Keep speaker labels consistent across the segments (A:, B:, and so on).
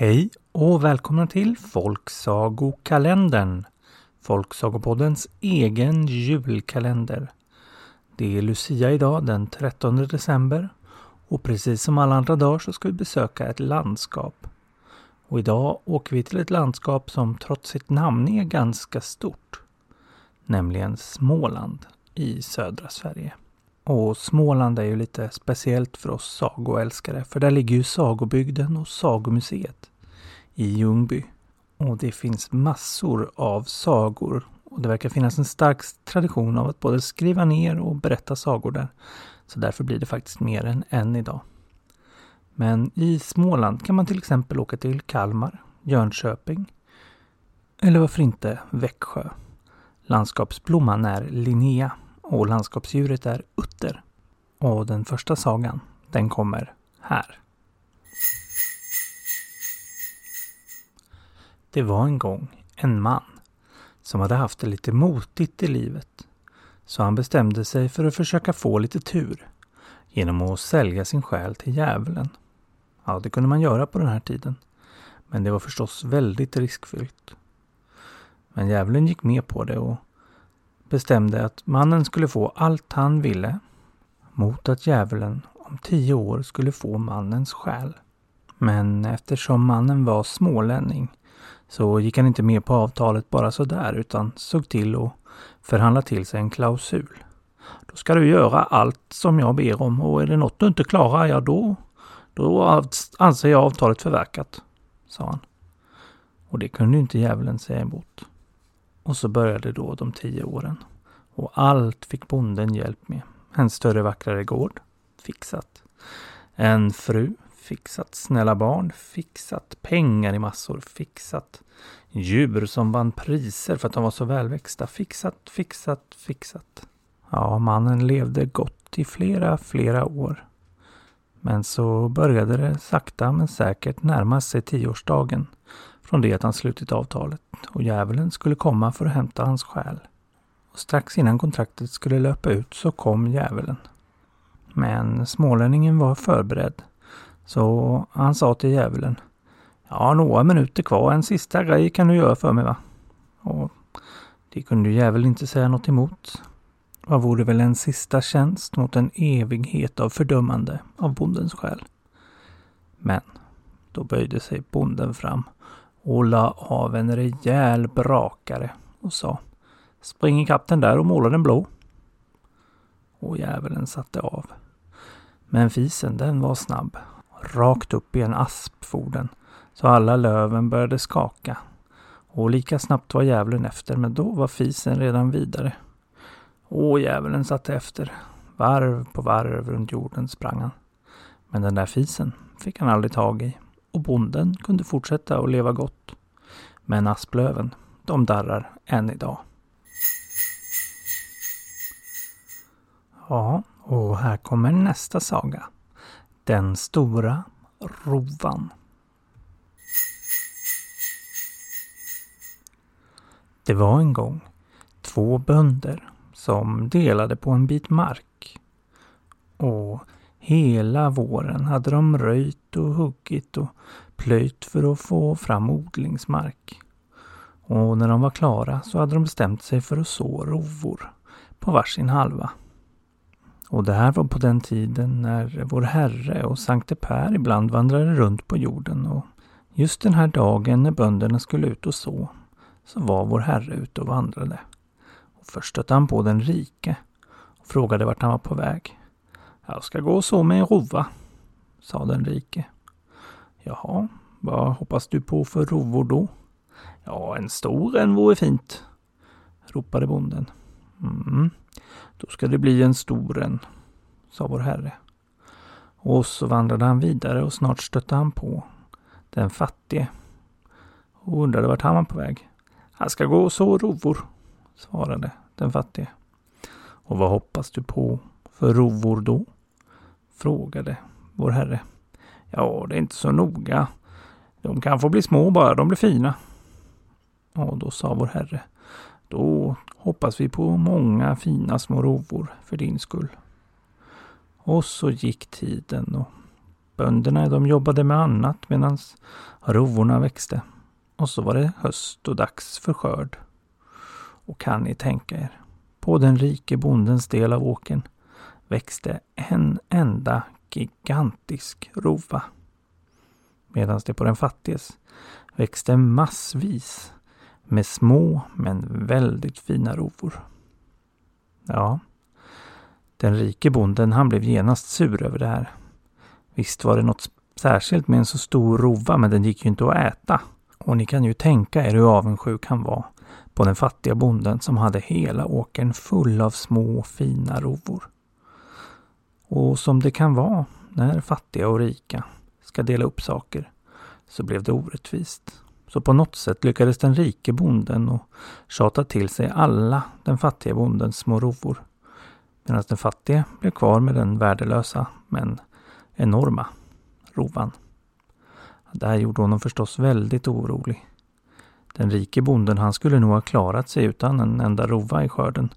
A: Hej och välkomna till Folksagokalendern. Folksagopoddens egen julkalender. Det är Lucia idag den 13 december och precis som alla andra dagar så ska vi besöka ett landskap. Och idag åker vi till ett landskap som trots sitt namn är ganska stort. Nämligen Småland i södra Sverige. Och Småland är ju lite speciellt för oss sagoälskare för där ligger ju Sagobygden och Sagomuseet i Ljungby. Och det finns massor av sagor och det verkar finnas en stark tradition av att både skriva ner och berätta sagor där. Så därför blir det faktiskt mer än en idag. Men i Småland kan man till exempel åka till Kalmar, Jönköping eller varför inte Växjö. Landskapsblomman är Linnea och landskapsdjuret är utter. Och den första sagan, den kommer här. Det var en gång en man som hade haft det lite motigt i livet. Så han bestämde sig för att försöka få lite tur genom att sälja sin själ till djävulen. Ja, det kunde man göra på den här tiden. Men det var förstås väldigt riskfyllt. Men djävulen gick med på det och bestämde att mannen skulle få allt han ville mot att djävulen om tio år skulle få mannens själ. Men eftersom mannen var smålänning så gick han inte med på avtalet bara sådär utan såg till att förhandla till sig en klausul. Då ska du göra allt som jag ber om och är det något du inte klarar, ja då, då anser jag avtalet förverkat, sa han. Och det kunde inte djävulen säga emot. Och så började då de tio åren. Och allt fick bonden hjälp med. En större vackrare gård. Fixat. En fru. Fixat. Snälla barn. Fixat. Pengar i massor. Fixat. Djur som vann priser för att de var så välväxta. Fixat, fixat, fixat. Ja, mannen levde gott i flera, flera år. Men så började det sakta men säkert närma sig tioårsdagen från det att han slutit avtalet och djävulen skulle komma för att hämta hans själ. Och strax innan kontraktet skulle löpa ut så kom djävulen. Men smålänningen var förberedd. Så han sa till djävulen. Ja, några minuter kvar. En sista grej kan du göra för mig va? Och det kunde djävulen inte säga något emot. Vad vore väl en sista tjänst mot en evighet av fördömande av bondens själ? Men då böjde sig bonden fram och la av en rejäl brakare och sa Spring ikapp den där och måla den blå. Och djävulen satte av. Men fisen den var snabb. Rakt upp i en asp for den, så alla löven började skaka. Och lika snabbt var djävulen efter, men då var fisen redan vidare. Och djävulen satte efter. Varv på varv runt jorden sprang han. Men den där fisen fick han aldrig tag i och bonden kunde fortsätta att leva gott. Men asplöven, de darrar än idag. Ja, och här kommer nästa saga. Den stora rovan. Det var en gång två bönder som delade på en bit mark. Och hela våren hade de röjt och huggit och plöjt för att få fram odlingsmark. Och när de var klara så hade de bestämt sig för att så rovor på varsin halva. Och det här var på den tiden när vår Herre och Sankte Per ibland vandrade runt på jorden och just den här dagen när bönderna skulle ut och så, så var vår Herre ute och vandrade. Och först stötte han på den rike och frågade vart han var på väg. Jag ska gå och så med en rova, sa den rike. Jaha, vad hoppas du på för rovor då? Ja, en stor en vore fint, ropade bonden. Mm, då ska det bli en stor en, sa vår herre. Och så vandrade han vidare och snart stötte han på den fattige och undrade vart han var på väg. Han ska gå och så rovor, svarade den fattige. Och vad hoppas du på för rovor då? Frågade vår herre. Ja, det är inte så noga. De kan få bli små bara de blir fina. Och då sa vår herre. Då hoppas vi på många fina små rovor för din skull. Och så gick tiden och Bönderna de jobbade med annat medan rovorna växte. Och så var det höst och dags för skörd. Och kan ni tänka er, på den rike bondens del av åken växte en enda gigantisk rova. Medan det på den fattiges växte massvis med små men väldigt fina rovor. Ja, den rike bonden han blev genast sur över det här. Visst var det något särskilt med en så stor rova men den gick ju inte att äta. Och ni kan ju tänka er hur avundsjuk han var på den fattiga bonden som hade hela åkern full av små fina rovor. Och som det kan vara när fattiga och rika ska dela upp saker så blev det orättvist. Så på något sätt lyckades den rike bonden och tjata till sig alla den fattiga bondens små rovor. Medan den fattige blev kvar med den värdelösa men enorma rovan. Det här gjorde honom förstås väldigt orolig. Den rike bonden han skulle nog ha klarat sig utan en enda rova i skörden.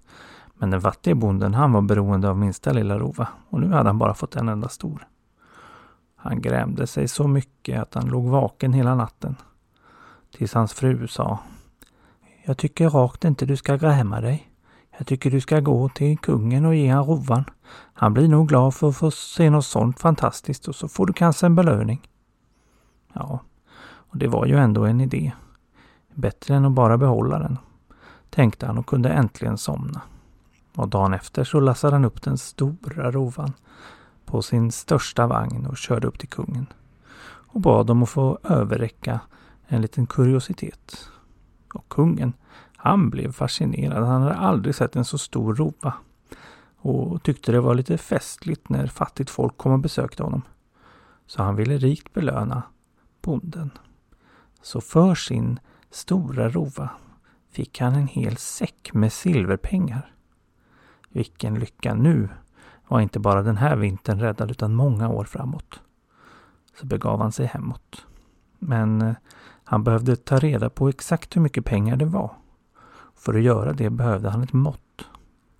A: Men den fattige bonden han var beroende av minsta lilla rova och nu hade han bara fått en enda stor. Han grämde sig så mycket att han låg vaken hela natten. Tills hans fru sa Jag tycker rakt inte du ska gräma dig. Jag tycker du ska gå till kungen och ge han rovan. Han blir nog glad för att få se något sånt fantastiskt och så får du kanske en belöning. Ja, och det var ju ändå en idé. Bättre än att bara behålla den, tänkte han och kunde äntligen somna. Och dagen efter så lassade han upp den stora rovan på sin största vagn och körde upp till kungen och bad om att få överräcka en liten kuriositet. Och kungen, han blev fascinerad. Han hade aldrig sett en så stor rova och tyckte det var lite festligt när fattigt folk kom och besökte honom. Så han ville rikt belöna bonden. Så för sin stora rova fick han en hel säck med silverpengar. Vilken lycka! Nu var inte bara den här vintern räddad utan många år framåt. Så begav han sig hemåt. Men eh, han behövde ta reda på exakt hur mycket pengar det var. För att göra det behövde han ett mått.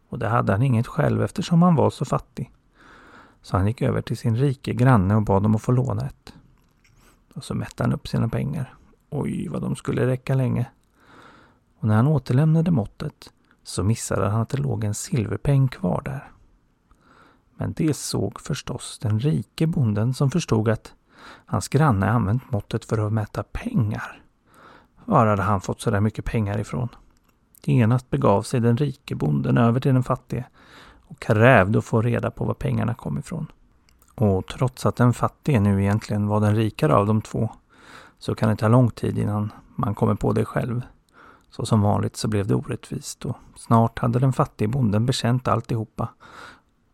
A: Och det hade han inget själv eftersom han var så fattig. Så han gick över till sin rike granne och bad om att få låna ett. Och så mätte han upp sina pengar. Oj, vad de skulle räcka länge. Och när han återlämnade måttet så missade han att det låg en silverpeng kvar där. Men det såg förstås den rike bonden som förstod att hans granne använt måttet för att mäta pengar. Var hade han fått så där mycket pengar ifrån? Genast begav sig den rike bonden över till den fattige och krävde att få reda på var pengarna kom ifrån. Och trots att den fattige nu egentligen var den rikare av de två så kan det ta lång tid innan man kommer på det själv. Så som vanligt så blev det orättvist och snart hade den fattige bonden bekänt alltihopa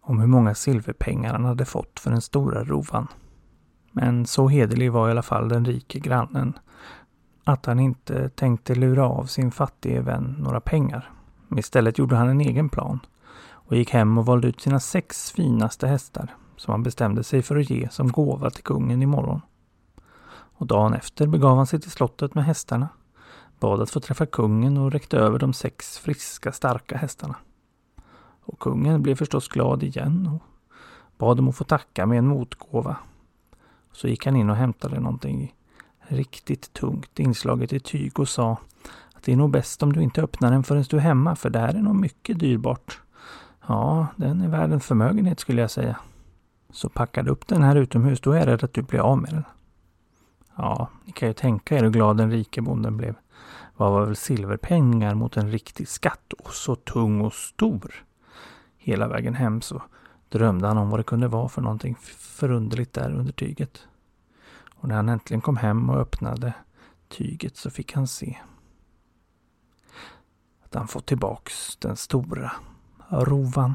A: om hur många silverpengar han hade fått för den stora rovan. Men så hederlig var i alla fall den rike grannen att han inte tänkte lura av sin fattige vän några pengar. Istället gjorde han en egen plan och gick hem och valde ut sina sex finaste hästar som han bestämde sig för att ge som gåva till kungen imorgon. Och dagen efter begav han sig till slottet med hästarna, bad att få träffa kungen och räckte över de sex friska, starka hästarna. Och kungen blev förstås glad igen och bad om att få tacka med en motgåva. Så gick han in och hämtade någonting riktigt tungt inslaget i tyg och sa att det är nog bäst om du inte öppnar den förrän du är hemma för det här är nog mycket dyrbart. Ja, den är värd en förmögenhet skulle jag säga. Så packade upp den här utomhus, då är jag rädd att du blir av med den. Ja, ni kan ju tänka er hur glad den rike bonden blev. Vad var väl silverpengar mot en riktig skatt och så tung och stor. Hela vägen hem så drömde han om vad det kunde vara för någonting förunderligt där under tyget. Och när han äntligen kom hem och öppnade tyget så fick han se att han fått tillbaks den stora rovan.